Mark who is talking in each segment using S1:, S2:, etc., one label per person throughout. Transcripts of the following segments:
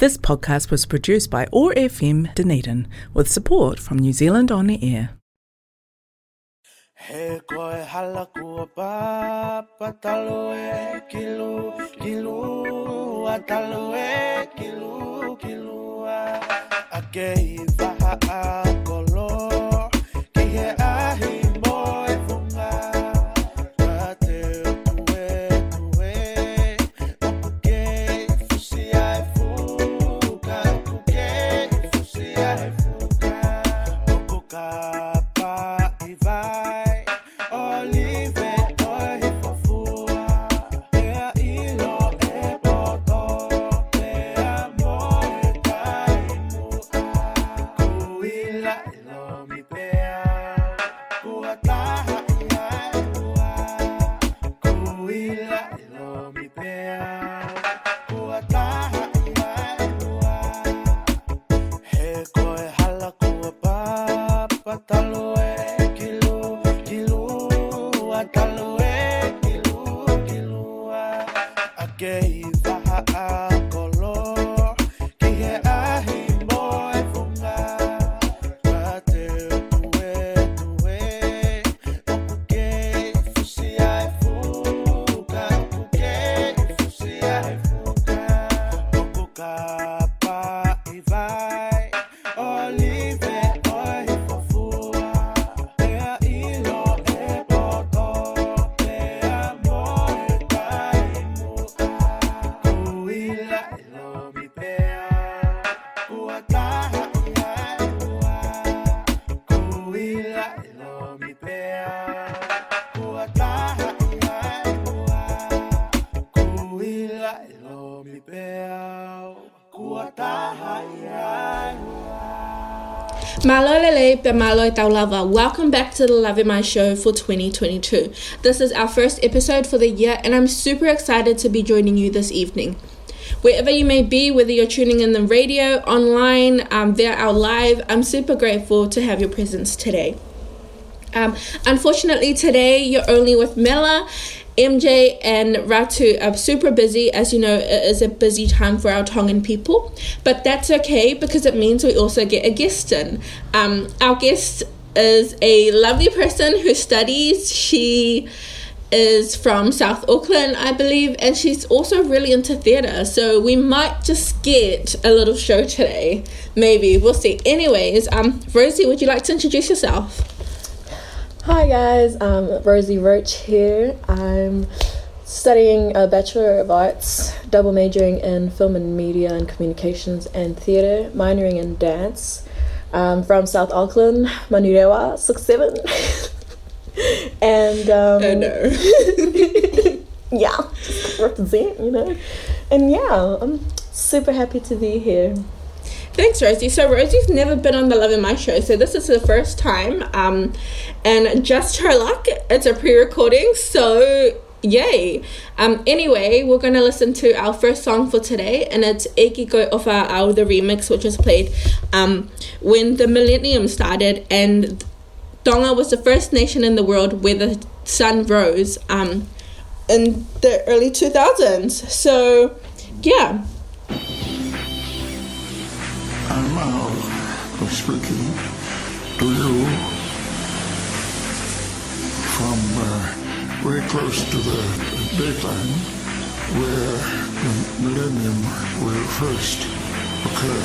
S1: This podcast was produced by OAR FM Dunedin with support from New Zealand On the Air.
S2: He koe hala kua pa, patalo e a talo e a. A waha a kolo, ki he ahi
S3: Malo lele pe e. Welcome back to the Love in My Show for 2022. This is our first episode for the year and I'm super excited to be joining you this evening. Wherever you may be, whether you're tuning in the radio, online, um, via our live, I'm super grateful to have your presence today. Um, unfortunately, today you're only with Mela. MJ and Ratu are super busy. As you know, it is a busy time for our Tongan people, but that's okay because it means we also get a guest in. Um, our guest is a lovely person who studies. She is from South Auckland, I believe, and she's also really into theatre. So we might just get a little show today. Maybe we'll see. Anyways, um, Rosie, would you like to introduce yourself?
S4: Hi guys, um, Rosie Roach here. I'm studying a Bachelor of Arts, double majoring in film and media and communications and theatre, minoring in dance. Um, from South Auckland, Manurewa, six seven, and um,
S3: Oh no.
S4: yeah, just represent, you know. And yeah, I'm super happy to be here.
S3: Thanks, Rosie. So Rosie's never been on the Love in My show, so this is the first time. Um, and just her luck, it's a pre-recording, so yay. Um, anyway, we're gonna listen to our first song for today, and it's Eki Go Ofa Au, the remix, which was played um, when the millennium started, and Tonga was the first nation in the world where the sun rose um, in the early 2000s. So, yeah.
S5: I'm Mal speaking to you from uh, very close to the daytime where the millennium will first occur.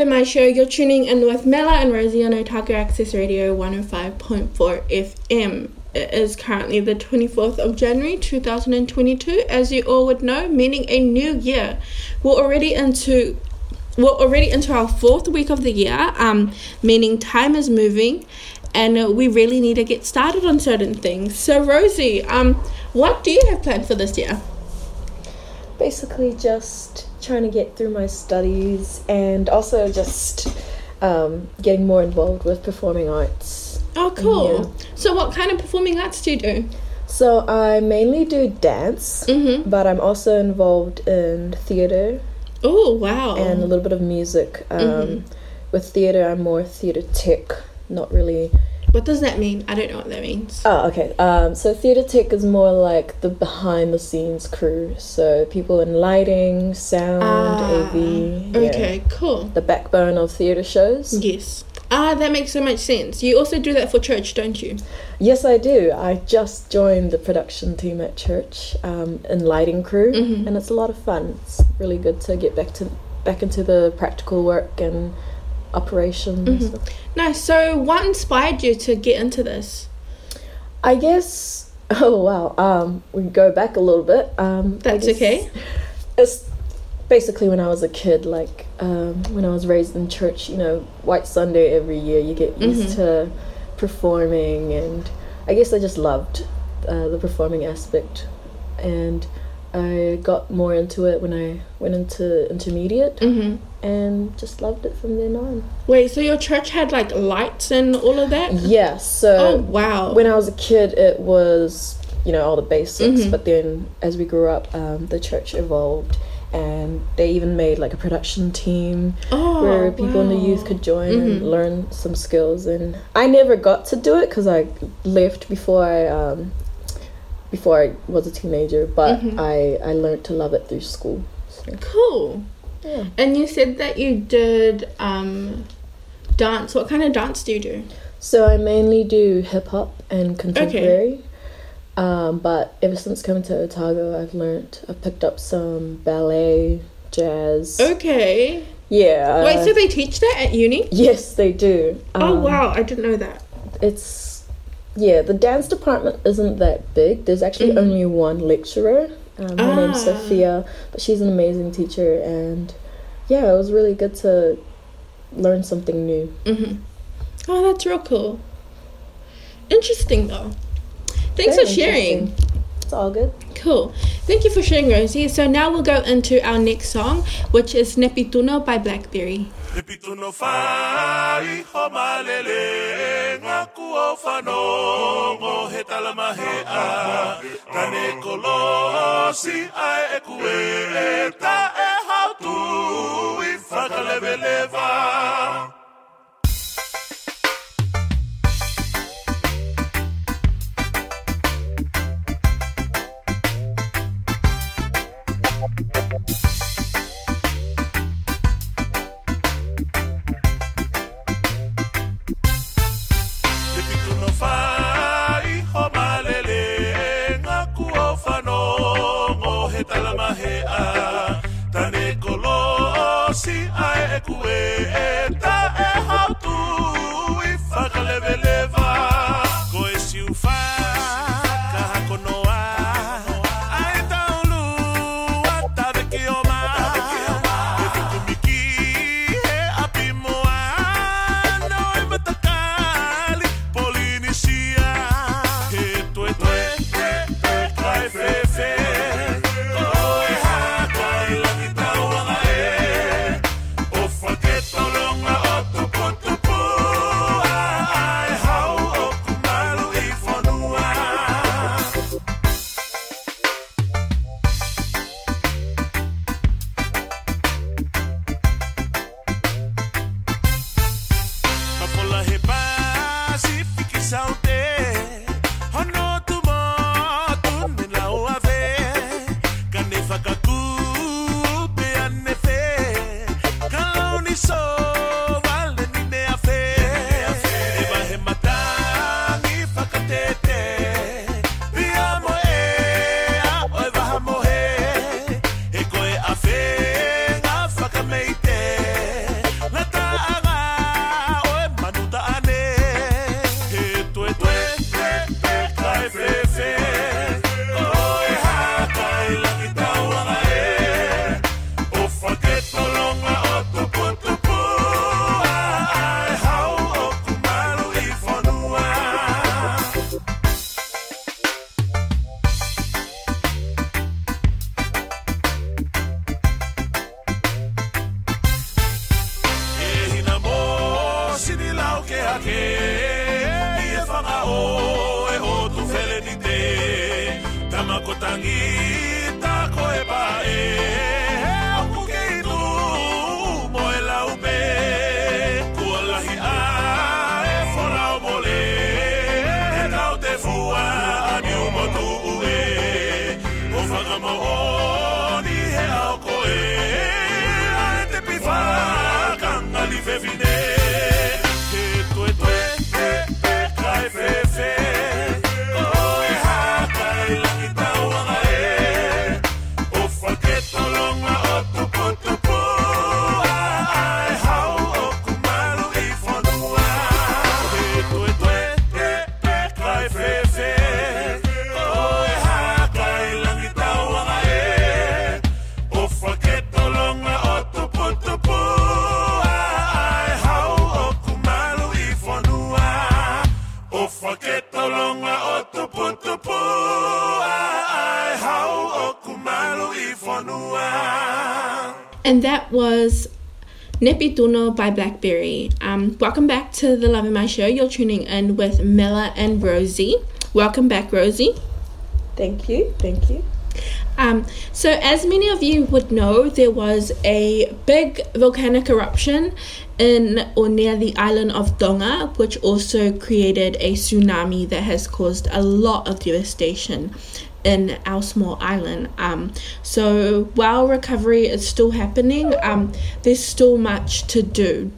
S3: Love and My show. You're tuning in with Mela and Rosie on Otago Access Radio 105.4 FM. It is currently the 24th of January 2022, as you all would know, meaning a new year. We're already into we're already into our fourth week of the year, um, meaning time is moving, and uh, we really need to get started on certain things. So, Rosie, um, what do you have planned for this year?
S4: Basically, just trying to get through my studies and also just um, getting more involved with performing arts.
S3: Oh, cool.
S4: Yeah.
S3: So, what kind of performing arts do you do?
S4: So I mainly do dance,
S3: Mm-hmm.
S4: but I'm also involved in theater
S3: Oh, wow.
S4: and a little bit of music. Um,
S3: Mhm.
S4: With theater, I'm more theater tech, not really.
S3: What does that mean? I don't know what that means.
S4: Oh, okay. Um, so theater tech is more like the behind the scenes crew. So people in lighting, sound,
S3: Ah,
S4: AV. yeah.
S3: Okay, cool.
S4: The backbone of theater shows.
S3: Yes. Ah, that makes so much sense. You also do that for church, don't you?
S4: Yes, I do. I just joined the production team at church um, in lighting crew,
S3: Mhm.
S4: and it's a lot of fun. It's really good to get back to back into the practical work and
S3: Mhm.
S4: stuff.
S3: Nice. So, what inspired you to get into this?
S4: I guess. Oh wow. Um, we go back a little bit. Um,
S3: That's okay.
S4: It's basically when I was a kid, like um, when I was raised in church. You know, White Sunday every year, you get used
S3: Mhm.
S4: to performing, and I guess I just loved uh, the performing aspect, and I got more into it when I went into intermediate,
S3: Mm-hmm.
S4: And just loved it from then on.
S3: Wait, so your church had like lights and all of that?
S4: Yeah. So
S3: Oh, wow.
S4: when I was a kid, it was you know all the basics,
S3: Mhm.
S4: but then as we grew up, um, the church evolved, and they even made like a production team
S3: oh,
S4: where people in the youth could join
S3: Mhm.
S4: and learn some skills. And I never got to do it because I left before I um, before I was a teenager, but
S3: Mhm.
S4: I I learned to love it through school. So,
S3: Cool.
S4: Yeah.
S3: And you said that you did um, dance. What kind of dance do you do?
S4: So I mainly do hip hop and contemporary. Um, but ever since coming to Otago, I've learned, I've picked up some ballet, jazz.
S3: Okay.
S4: Yeah.
S3: Wait, so they teach that at uni?
S4: yes, they do.
S3: oh,
S4: Um,
S3: wow. I didn't know that.
S4: It's, yeah, the dance department isn't that big. There's actually
S3: Mhm.
S4: only one lecturer. Um, her name's
S3: Ah.
S4: Sophia, but she's an amazing teacher. And yeah, it was really good to learn something new.
S3: Mm-hmm. Oh, that's real cool. Interesting, though. Thanks
S4: Very
S3: for sharing.
S4: Interesting. It's all good.
S3: Cool. Thank you for sharing, Rosie. So now we'll go into our next song, which is Nepituno by Blackberry.
S6: Repituno fai ho malele ngaku o whanongo he talamahea Tane kolosi ai e kue e ta e hautu i whakalewelewa
S3: Nepi Tuno by Blackberry. Um, welcome back to the Love in My Show. You're tuning in with Mela and Rosie. Welcome back, Rosie.
S4: Thank you, thank you.
S3: Um, so, as many of you would know, there was a big volcanic eruption in or near the island of Tonga, which also created a tsunami that has caused a lot of devastation in our small island. Um, so, while recovery is still happening, um, there's still much to do.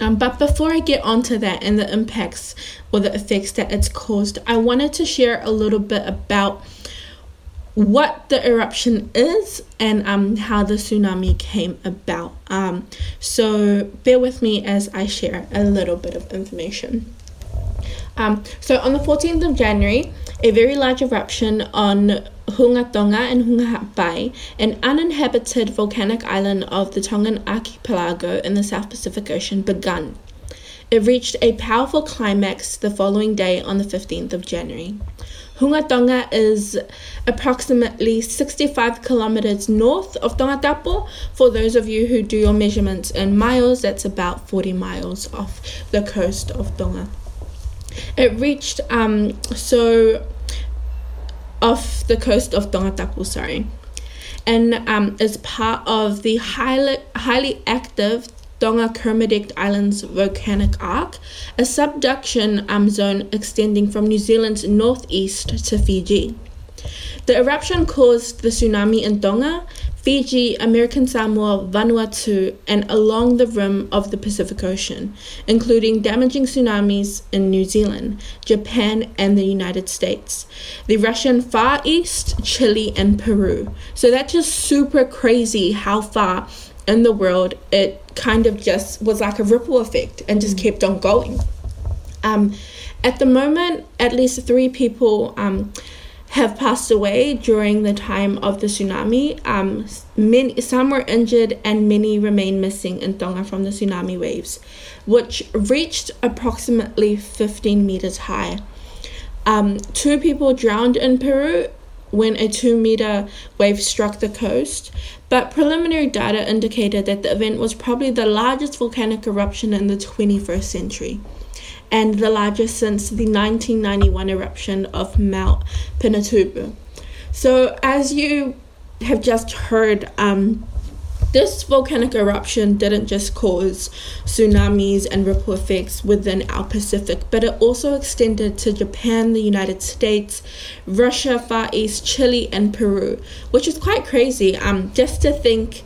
S3: Um, but before I get onto that and the impacts or the effects that it's caused, I wanted to share a little bit about what the eruption is and um, how the tsunami came about. Um, so bear with me as I share a little bit of information. Um, so on the 14th of January, a very large eruption on Hunga Tonga and Hunga Ha'apai, an uninhabited volcanic island of the Tongan archipelago in the South Pacific Ocean, began. It reached a powerful climax the following day on the 15th of January. Hunga Tonga is approximately 65 kilometers north of Tongatapu. For those of you who do your measurements in miles, that's about 40 miles off the coast of Tonga. It reached um so off the coast of Tongatapu, sorry, and um, is part of the highly highly active Tonga Kermadec Islands volcanic arc, a subduction um, zone extending from New Zealand's northeast to Fiji. The eruption caused the tsunami in Tonga, Fiji, American Samoa, Vanuatu, and along the rim of the Pacific Ocean, including damaging tsunamis in New Zealand, Japan, and the United States, the Russian Far East, Chile, and Peru. So that's just super crazy how far in the world it kind of just was like a ripple effect and just kept on going. Um, at the moment, at least three people um, have passed away during the time of the tsunami. Um, many, some were injured, and many remain missing in Tonga from the tsunami waves, which reached approximately 15 meters high. Um, two people drowned in Peru when a two meter wave struck the coast, but preliminary data indicated that the event was probably the largest volcanic eruption in the 21st century and the largest since the 1991 eruption of Mount Pinatubo. So, as you have just heard, um, this volcanic eruption didn't just cause tsunamis and ripple effects within our Pacific, but it also extended to Japan, the United States, Russia, Far East, Chile, and Peru, which is quite crazy. Um, just to think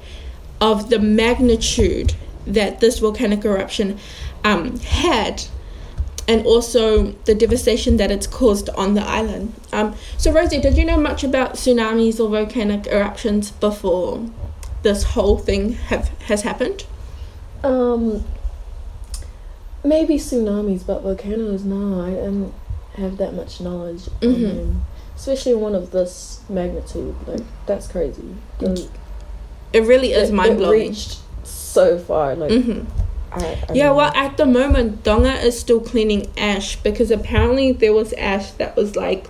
S3: of the magnitude that this volcanic eruption um, had and also the devastation that it's caused on the island. Um, so, Rosie, did you know much about tsunamis or volcanic eruptions before this whole thing have has happened?
S4: Um, maybe tsunamis, but volcanoes. No, I don't have that much knowledge
S3: Mhm.
S4: them. Especially one of this magnitude. Like that's crazy.
S3: It really is mind blowing.
S4: reached so far. Like
S3: hmm
S4: I, I
S3: Yeah, well, at the moment, Tonga is still cleaning ash because apparently there was ash that was like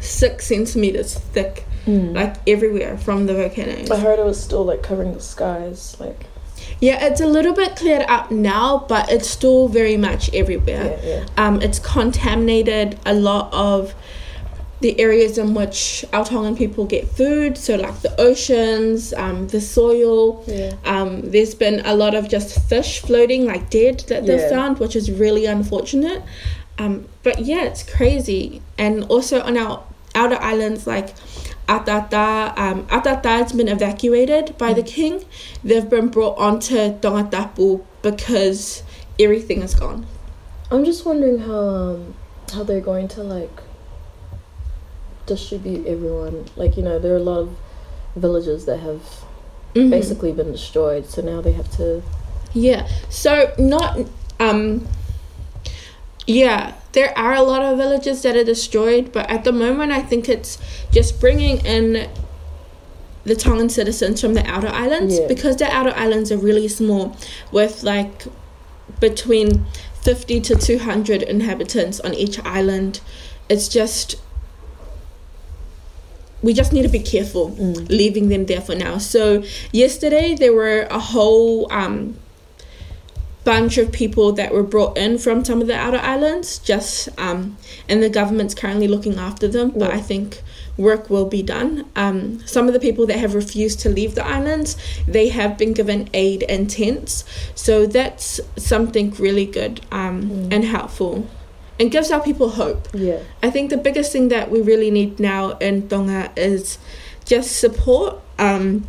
S3: six centimeters thick,
S4: Mm.
S3: like everywhere from the volcanoes.
S4: I heard it was still like covering the skies. Like
S3: Yeah, it's a little bit cleared up now, but it's still very much everywhere.
S4: yeah, yeah.
S3: Um, it's contaminated a lot of the areas in which our Tongan people get food, so like the oceans, um, the soil.
S4: Yeah.
S3: Um, there's been a lot of just fish floating like dead that they've
S4: Yeah.
S3: found, which is really unfortunate. Um, but yeah, it's crazy. And also on our outer islands like Atata, um, Atata has been evacuated by the king. They've been brought onto Tongatapu because everything is gone.
S4: I'm just wondering how um, how they're going to like distribute everyone. Like you know, there are a lot of villages that have
S3: Mhm.
S4: basically been destroyed, so now they have to.
S3: Yeah. So not um yeah, there are a lot of villages that are destroyed, but at the moment I think it's just bringing in the Tongan citizens from the outer islands
S4: Yeah.
S3: because the outer islands are really small with like between 50 to 200 inhabitants on each island. It's just we just need to be careful
S4: Mm.
S3: leaving them there for now. So yesterday there were a whole um, bunch of people that were brought in from some of the outer islands, just um, and the government's currently looking after them. But
S4: Yeah.
S3: I think work will be done. Um, some of the people that have refused to leave the islands, they have been given aid and tents. So that's something really good um, and helpful, and gives our people hope.
S4: Yeah.
S3: I think the biggest thing that we really need now in Tonga is just support, um,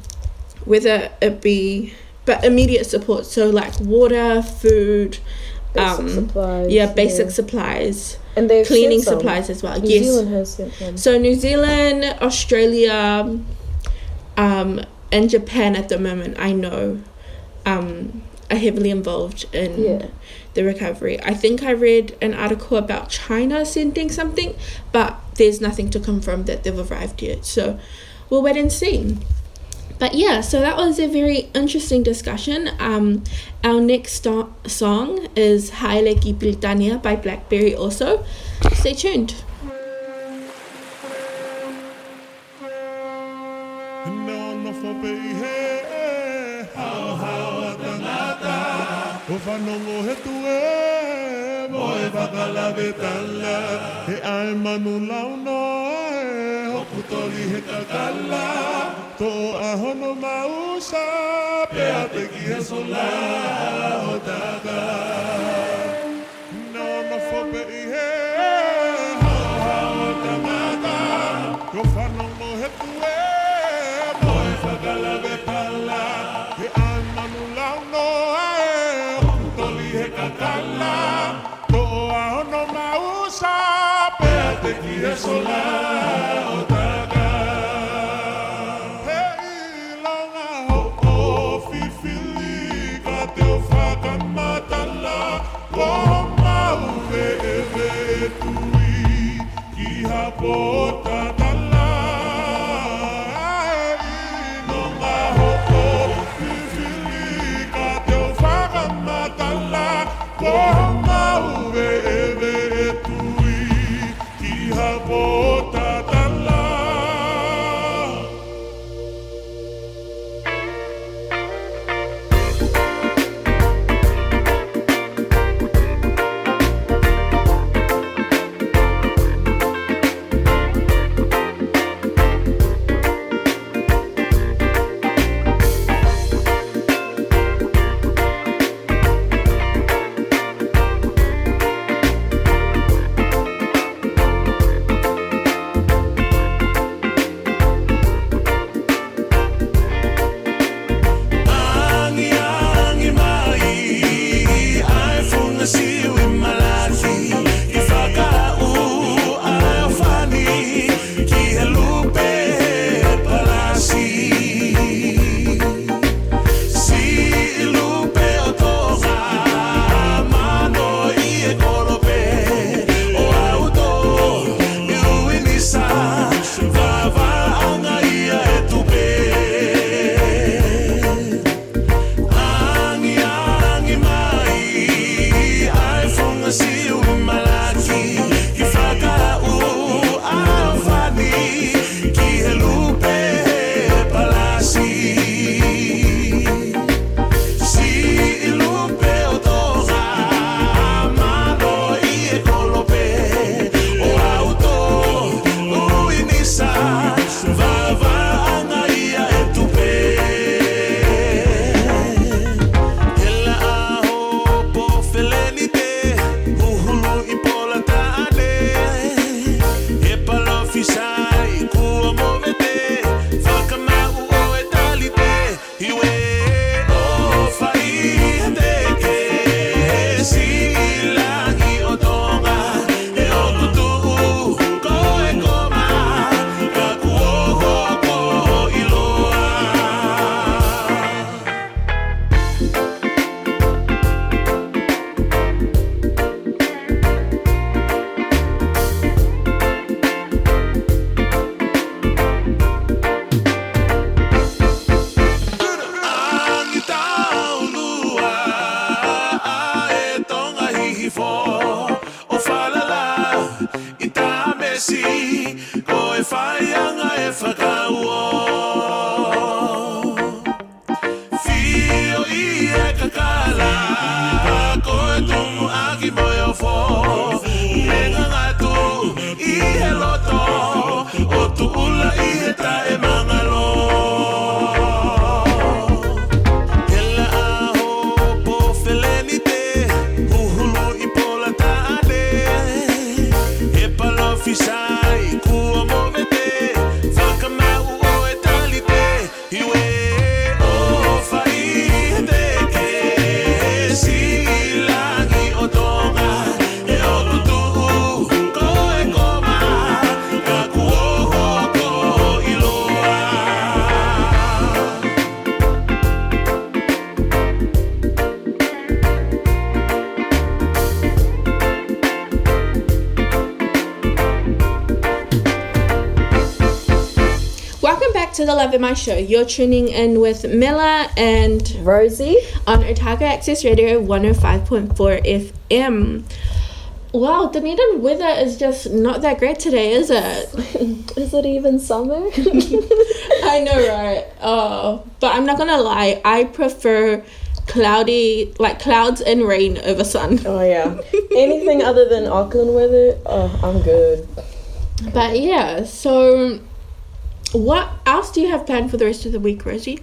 S3: whether it be but immediate support, so like water, food,
S4: Basic
S3: um,
S4: supplies.
S3: yeah, basic supplies,
S4: and they've
S3: cleaning supplies as well.
S4: New
S3: yes.
S4: Zealand has sent some.
S3: So New Zealand, Australia, um, and Japan at the moment, I know, um, are heavily involved in
S4: Yeah.
S3: The recovery. I think I read an article about China sending something, but there's nothing to confirm that they've arrived yet. So we'll wait and see. But yeah, so that was a very interesting discussion. Um, our next song is Haile Ki Britania by Blackberry also. Stay tuned.
S7: Ai manu launo e. Hokutoli he kakala. Tō ahono mausa. Pea te ki
S3: to the Love in My Show. You're tuning in with Mila and
S4: Rosie.
S3: on Otago Access Radio 105.4 FM. Wow, Dunedin weather is just not that great today, is it?
S4: Is it even summer?
S3: I know, right? Oh, but I'm not gonna lie, I prefer cloudy, like clouds and rain over sun.
S4: oh yeah. Anything other than Auckland weather, oh, I'm good.
S3: But yeah, so what else do you have planned for the rest of the week, Rosie?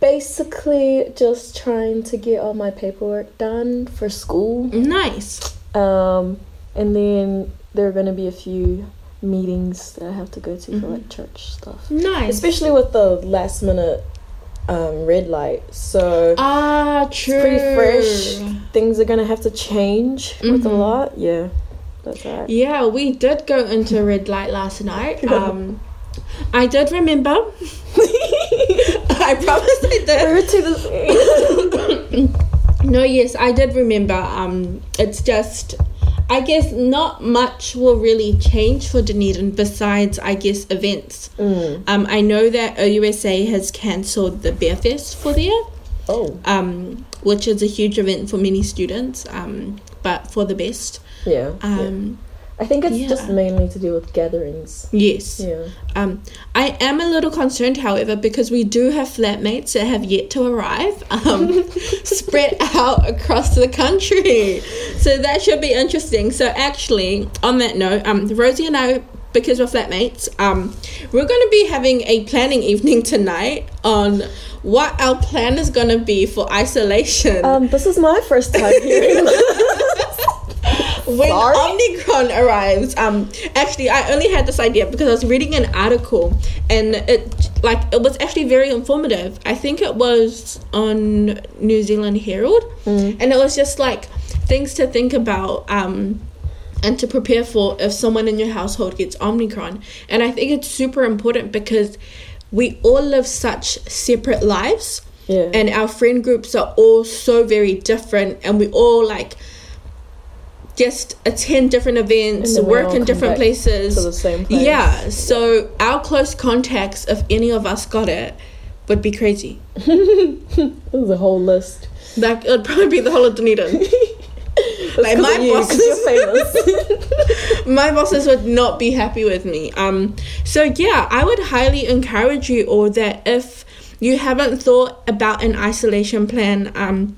S4: Basically, just trying to get all my paperwork done for school.
S3: Nice.
S4: Um, and then there are going to be a few meetings that I have to go to for like church stuff.
S3: Nice.
S4: Especially with the last minute um, red light. So
S3: Ah, true.
S4: it's pretty fresh. Things are going to have to change with a lot. Yeah, that's right.
S3: Yeah, we did go into red light last night. Um, I did remember. I promise I did.
S4: We were to the
S3: No, yes, I did remember. Um, it's just, I guess, not much will really change for Dunedin besides, I guess, events. Um, I know that OUSA has cancelled the Bear Fest for the year,
S4: Oh,
S3: um, which is a huge event for many students, um, but for the best.
S4: Yeah. yeah.
S3: Um,
S4: I think it's just mainly to do with gatherings.
S3: Yes.
S4: Yeah.
S3: Um, I am a little concerned, however, because we do have flatmates that have yet to arrive, um, spread out across the country. So that should be interesting. So actually, on that note, um, Rosie and I, because we're flatmates, um, we're going to be having a planning evening tonight on what our plan is going to be for isolation.
S4: Um, this is my first time hearing.
S3: When
S4: Sorry?
S3: Omicron arrives, um, actually, I only had this idea because I was reading an article, and it like it was actually very informative. I think it was on New Zealand Herald, and it was just like things to think about. Um, and to prepare for if someone in your household gets Omicron. And I think it's super important because we all live such separate lives
S4: Yeah.
S3: and our friend groups are all so very different and we all like just attend different events work in different places
S4: the place.
S3: yeah so our close contacts if any of us got it would be crazy
S4: a whole list.
S3: like it would probably be the whole of dunedin like my
S4: you,
S3: bosses my bosses would not be happy with me. Um, so yeah, I would highly encourage you all that if you haven't thought about an isolation plan, um,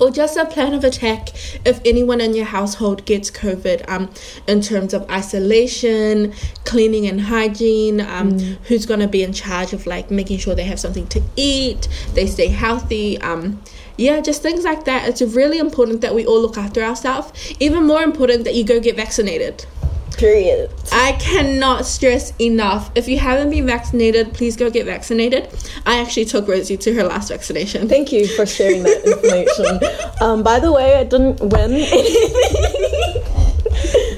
S3: or just a plan of attack if anyone in your household gets COVID, um, in terms of isolation, cleaning and hygiene, um, who's gonna be in charge of like making sure they have something to eat, they stay healthy, um, yeah, just things like that. It's really important that we all look after ourselves. Even more important that you go get vaccinated.
S4: Period.
S3: I cannot stress enough. If you haven't been vaccinated, please go get vaccinated. I actually took Rosie to her last vaccination.
S4: Thank you for sharing that information. um, by the way, I didn't win anything.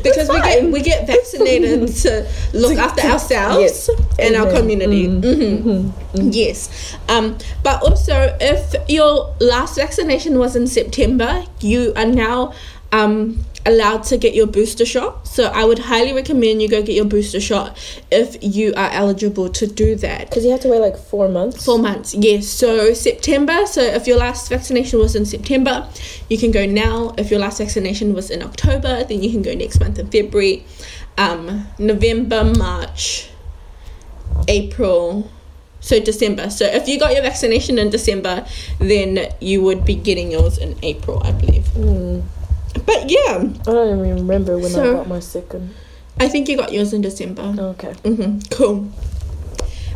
S3: because we get we get vaccinated to look after ourselves
S4: yes.
S3: and our
S4: Amen.
S3: community. Mhm. Yes, um, but also if your last vaccination was in September, you are now um, allowed to get your booster shot. So I would highly recommend you go get your booster shot if you are eligible to do that.
S4: Because you have to wait like four months.
S3: Four months, yes. So September. So if your last vaccination was in September, you can go now. If your last vaccination was in October, then you can go next month in February, um, November, March, April. So December. So if you got your vaccination in December, then you would be getting yours in April, I believe. But yeah,
S4: I don't even remember when
S3: So-
S4: I got my second.
S3: I think you got yours in December.
S4: Okay.
S3: hmm Cool.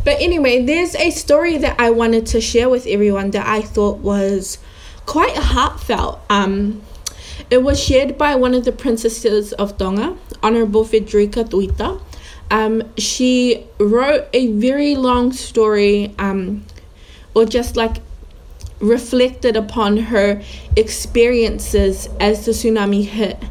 S3: But anyway, there's a story that I wanted to share with everyone that I thought was quite heartfelt. Um, it was shared by one of the princesses of Tonga, Honorable Frederica Tuita. Um, she wrote a very long story, um, or just like reflected upon her experiences as the tsunami hit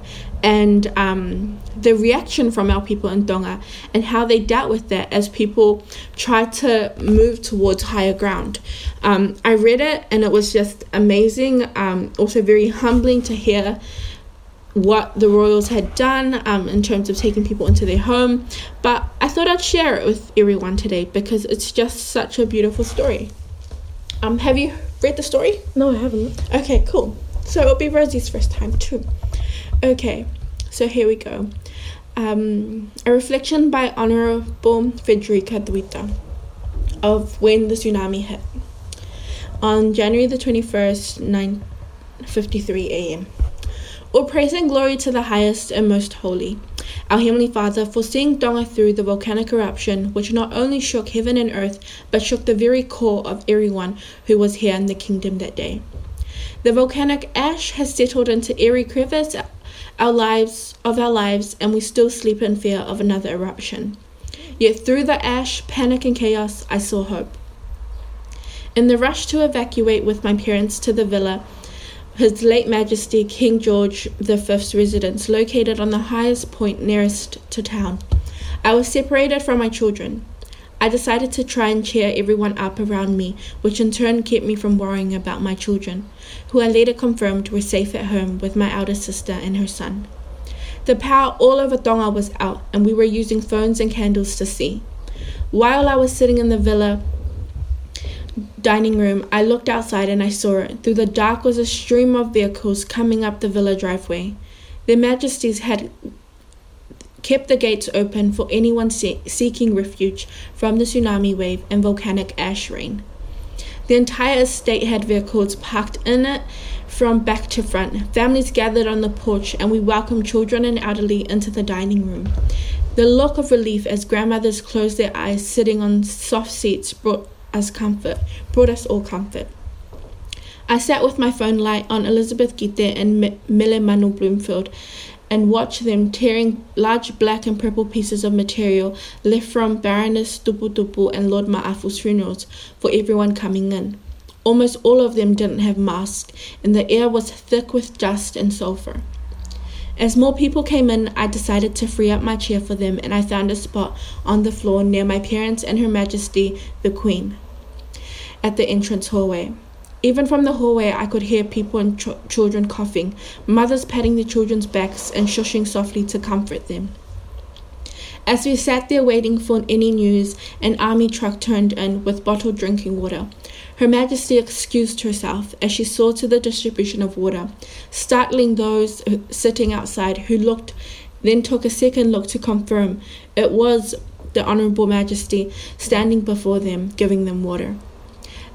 S3: and um, the reaction from our people in Tonga and how they dealt with that as people tried to move towards higher ground. Um, I read it and it was just amazing, um, also very humbling to hear what the royals had done um, in terms of taking people into their home. But I thought I'd share it with everyone today because it's just such a beautiful story. Um, have you read the story?
S4: No, I haven't.
S3: Okay, cool. So it'll be Rosie's first time too. Okay, so here we go. Um, a reflection by Honorable Frederica Tuita of when the tsunami hit on January the 21st, 9:53 a.m. All praise and glory to the highest and most holy, our Heavenly Father, for seeing Tonga through the volcanic eruption, which not only shook heaven and earth, but shook the very core of everyone who was here in the kingdom that day. The volcanic ash has settled into every crevice our lives of our lives, and we still sleep in fear of another eruption. Yet through the ash, panic, and chaos, I saw hope. In the rush to evacuate with my parents to the villa, His late Majesty King George V's residence, located on the highest point nearest to town, I was separated from my children. I decided to try and cheer everyone up around me, which in turn kept me from worrying about my children, who I later confirmed were safe at home with my elder sister and her son. The power all over Tonga was out, and we were using phones and candles to see. While I was sitting in the villa dining room, I looked outside and I saw it. Through the dark was a stream of vehicles coming up the villa driveway. Their Majesties had kept the gates open for anyone se- seeking refuge from the tsunami wave and volcanic ash rain. The entire estate had vehicles parked in it from back to front. Families gathered on the porch, and we welcomed children and elderly into the dining room. The look of relief as grandmothers closed their eyes, sitting on soft seats, brought us comfort, brought us all comfort. I sat with my phone light on Elizabeth Gite and M- Mille Manu Bloomfield and watched them tearing large black and purple pieces of material left from Baroness Tupu Tupu and Lord Ma'afu's funerals for everyone coming in. Almost all of them didn't have masks, and the air was thick with dust and sulfur. As more people came in, I decided to free up my chair for them, and I found a spot on the floor near my parents and Her Majesty the Queen at the entrance hallway. Even from the hallway, I could hear people and ch- children coughing, mothers patting their children's backs and shushing softly to comfort them. As we sat there waiting for any news, an army truck turned in with bottled drinking water. Her Majesty excused herself as she saw to the distribution of water, startling those uh, sitting outside who looked, then took a second look to confirm it was the Honourable Majesty standing before them, giving them water.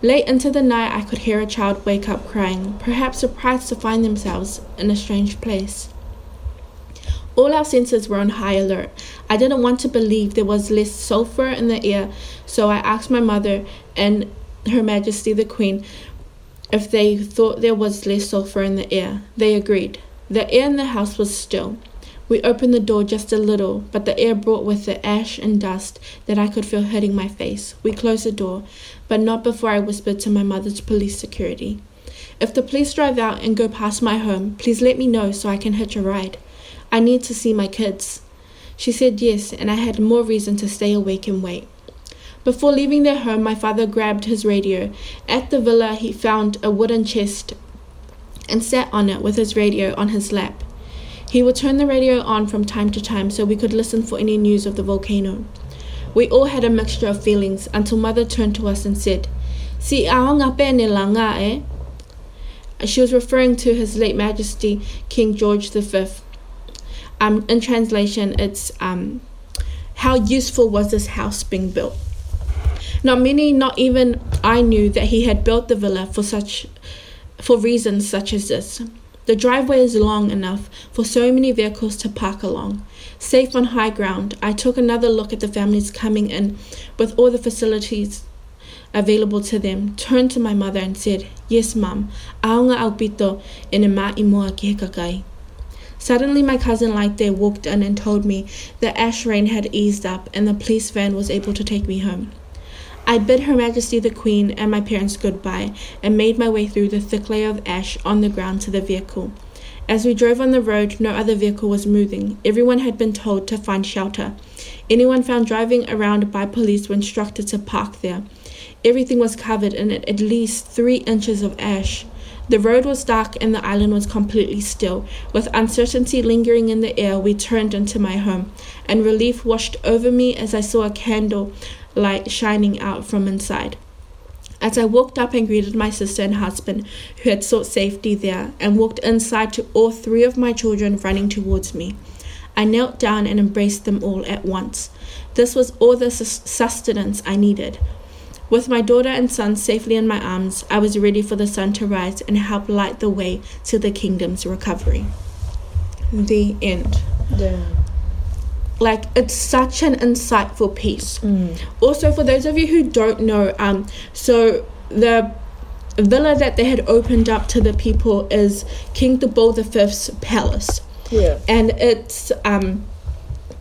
S3: Late into the night, I could hear a child wake up crying, perhaps surprised to find themselves in a strange place. All our senses were on high alert. I didn't want to believe there was less sulfur in the air, so I asked my mother and Her Majesty the Queen if they thought there was less sulfur in the air. They agreed. The air in the house was still. We opened the door just a little, but the air brought with it ash and dust that I could feel hitting my face. We closed the door, but not before I whispered to my mother's police security. If the police drive out and go past my home, please let me know so I can hitch a ride. I need to see my kids. She said yes, and I had more reason to stay awake and wait. Before leaving their home, my father grabbed his radio. At the villa, he found a wooden chest and sat on it with his radio on his lap. He would turn the radio on from time to time so we could listen for any news of the volcano. We all had a mixture of feelings until mother turned to us and said, Si aonga pene langa eh? She was referring to His late Majesty King George V. Um, in translation, it's um, how useful was this house being built? Not many, not even I knew that he had built the villa for such, for reasons such as this. The driveway is long enough for so many vehicles to park along. Safe on high ground, I took another look at the families coming in with all the facilities available to them, turned to my mother and said, Yes, mum, aonga au pito e ne mā i moa ki he kakai. Suddenly, my cousin Laite walked in and told me the ash rain had eased up and the police van was able to take me home. I bid Her Majesty the Queen and my parents goodbye and made my way through the thick layer of ash on the ground to the vehicle. As we drove on the road, no other vehicle was moving. Everyone had been told to find shelter. Anyone found driving around by police were instructed to park there. Everything was covered in at least three inches of ash. The road was dark and the island was completely still. With uncertainty lingering in the air, we turned into my home, and relief washed over me as I saw a candle light shining out from inside. As I walked up and greeted my sister and husband, who had sought safety there, and walked inside to all three of my children running towards me, I knelt down and embraced them all at once. This was all the sus- sustenance I needed. With my daughter and son safely in my arms, I was ready for the sun to rise and help light the way to the kingdom's recovery. The end.
S4: Yeah.
S3: Like it's such an insightful piece. Also, for those of you who don't know, um, so the villa that they had opened up to the people is King Tupou V's palace
S4: Yeah.
S3: and it's um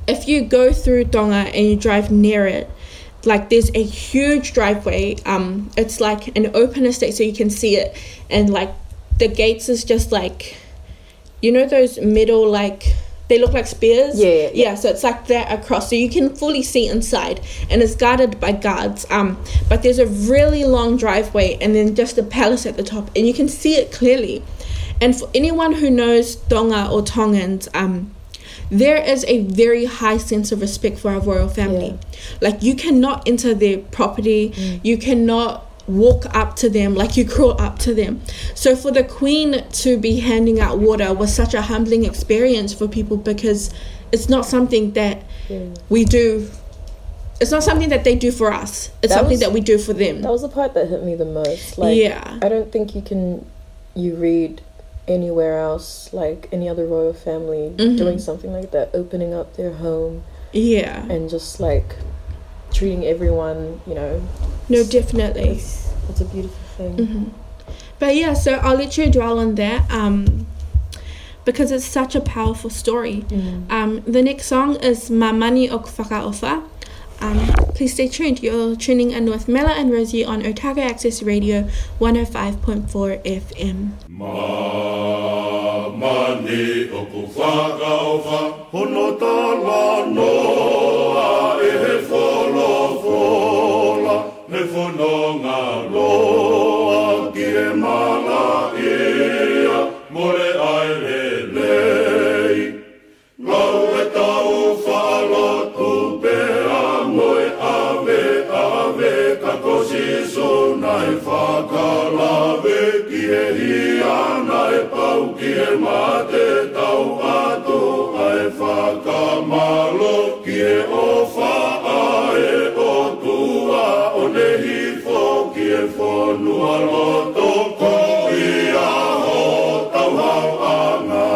S3: if you go through Tonga and you drive near it like there's a huge driveway um it's like an open estate so you can see it and like the gates is just like you know those metal like they look like spears.
S4: Yeah, yeah,
S3: yeah. So it's like that across so you can fully see inside. And it's guarded by guards. Um but there's a really long driveway and then just a palace at the top. And you can see it clearly. And for anyone who knows Tonga or Tongans, um, there is a very high sense of respect for our royal family. Like you cannot enter their property, you cannot walk up to them like you crawl up to them. So for the queen to be handing out water was such a humbling experience for people because it's not something that we do. It's not something that they do for us. It's
S4: That
S3: something
S4: was-
S3: that we do for them.
S4: That was the part that hit me the most. Like,
S3: Yeah.
S4: I don't think you can, you read anywhere else, like any other royal family
S3: Mm-hmm.
S4: doing something like that, opening up their home
S3: yeah.
S4: and just like treating everyone, you know,
S3: No, definitely.
S4: it's, it's a beautiful thing.
S3: But yeah, so I'll let you dwell on that um, because it's such a powerful story. Um, the next song is Mamani o Whakaofa. Um, please stay tuned. You're tuning in with Mela and Rosie on Otago Access Radio 105.4 FM.
S8: Mani o ku whakaofa, hono tala no whanonga loa ki e mala ia, more ai le lei. Lau e tau whaalotu pe a moe ave ave ka kosi sunai whakalawe ki e hia nai pau ki e mate tau atu ai whakamalo ki e ofa ae whonua loto ko i aho tau hau anga.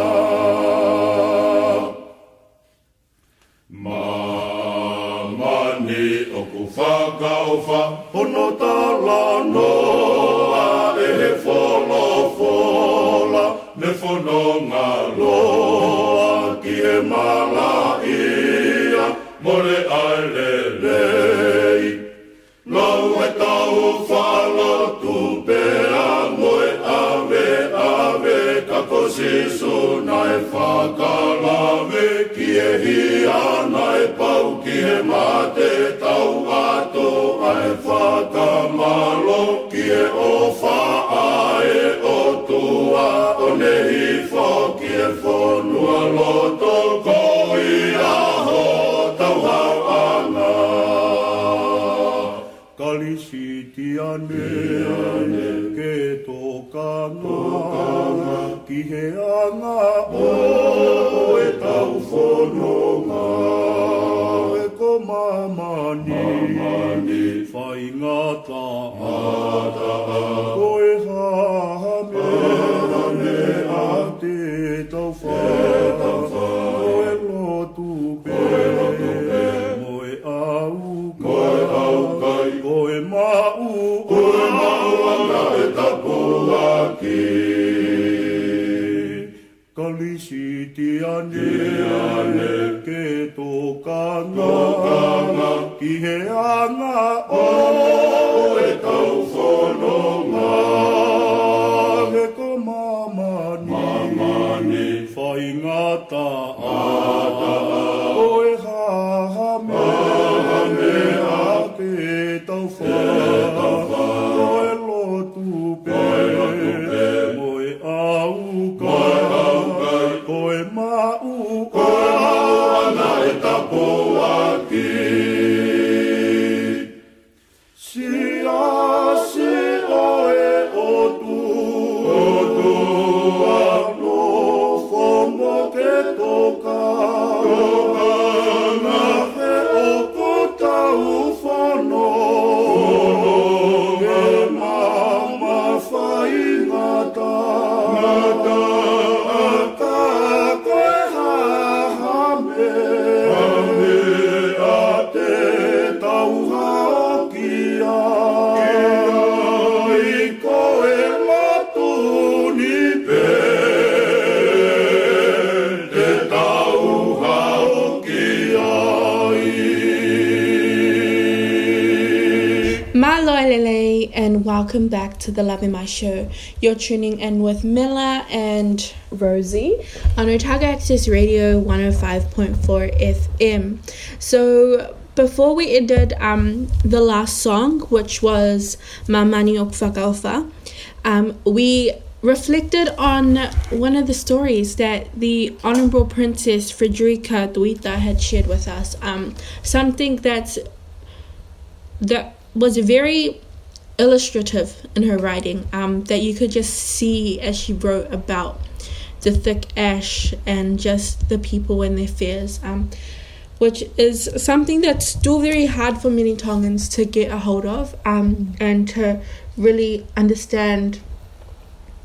S8: Mamani o ku whakaofa, hono tala noa e he wholo whola, ne whanonga loa ki e mala ia, more ai le lei. Lau e tau whalotu moe ave ave ka kosi sunai whakalawe
S3: welcome back to the Lave Mai Show. You're tuning in with Mila and
S4: Rosie.
S3: on Otago Access Radio 105.4 FM. So before we ended um, the last song, which was Mamani o Whakauwha, um, we reflected on one of the stories that the Honourable Princess Frederica Tuita had shared with us. Um, something that's that was a very illustrative in her writing um, that you could just see as she wrote about the thick ash and just the people and their fears, um, which is something that's still very hard for many Tongans to get a hold of um, and to really understand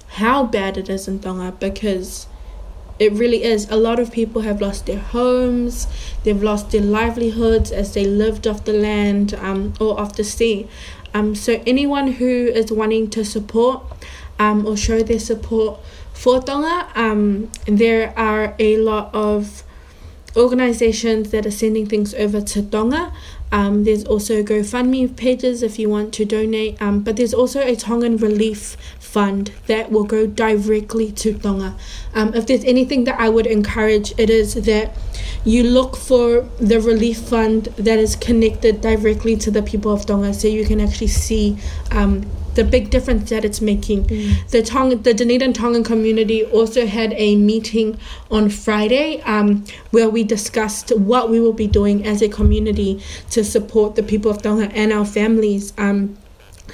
S3: how bad it is in Tonga because it really is. A lot of people have lost their homes, they've lost their livelihoods as they lived off the land um, or off the sea. Um, so, anyone who is wanting to support um, or show their support for Tonga, um, there are a lot of organizations that are sending things over to Tonga. Um, there's also GoFundMe pages if you want to donate, um, but there's also a Tongan Relief Fund that will go directly to Tonga. Um, if there's anything that I would encourage, it is that you look for the relief fund that is connected directly to the people of Tonga so you can actually see um, the big difference that it's making. The Tong, the Dunedin Tongan community also had a meeting on Friday um, where we discussed what we will be doing as a community to support the people of Tonga and our families. Um,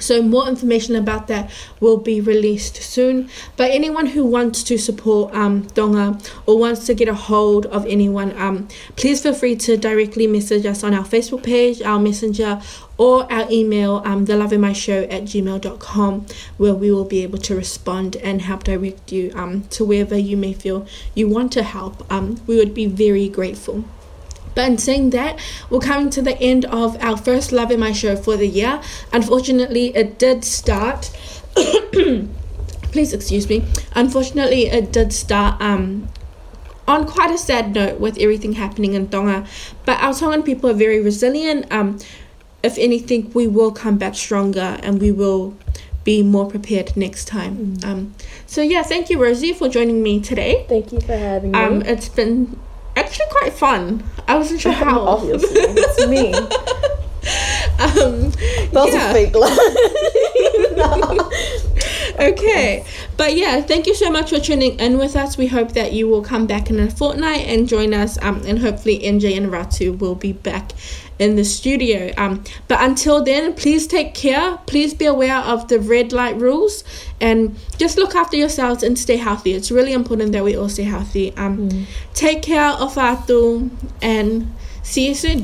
S3: so more information about that will be released soon. But anyone who wants to support um, Tonga or wants to get a hold of anyone, um, please feel free to directly message us on our Facebook page, our messenger, or our email, um, thelavemaishow at gmail.com, where we will be able to respond and help direct you um, to wherever you may feel you want to help. Um, we would be very grateful. But in saying that, we're coming to the end of our first Lave Mai Show for the year. Unfortunately, it did start. please excuse me. Unfortunately, it did start um, on quite a sad note with everything happening in Tonga. But our Tongan people are very resilient. Um, if anything, we will come back stronger and we will be more prepared next time. Um, so yeah, thank you, Rosie, for joining me today.
S4: Thank you for having me.
S3: Um, it's been actually quite fun. I wasn't sure how.
S4: Obviously, it's me.
S3: um,
S4: was
S3: yeah.
S4: a fake line.
S3: okay, but yeah, thank you so much for tuning in with us. We hope that you will come back in a fortnight and join us. Um, and hopefully NJ and Ratu will be back in the studio. Um, but until then, please take care. Please be aware of the red light rules and just look after yourselves and stay healthy. It's really important that we all stay healthy. Um, take care of Atu and see you soon.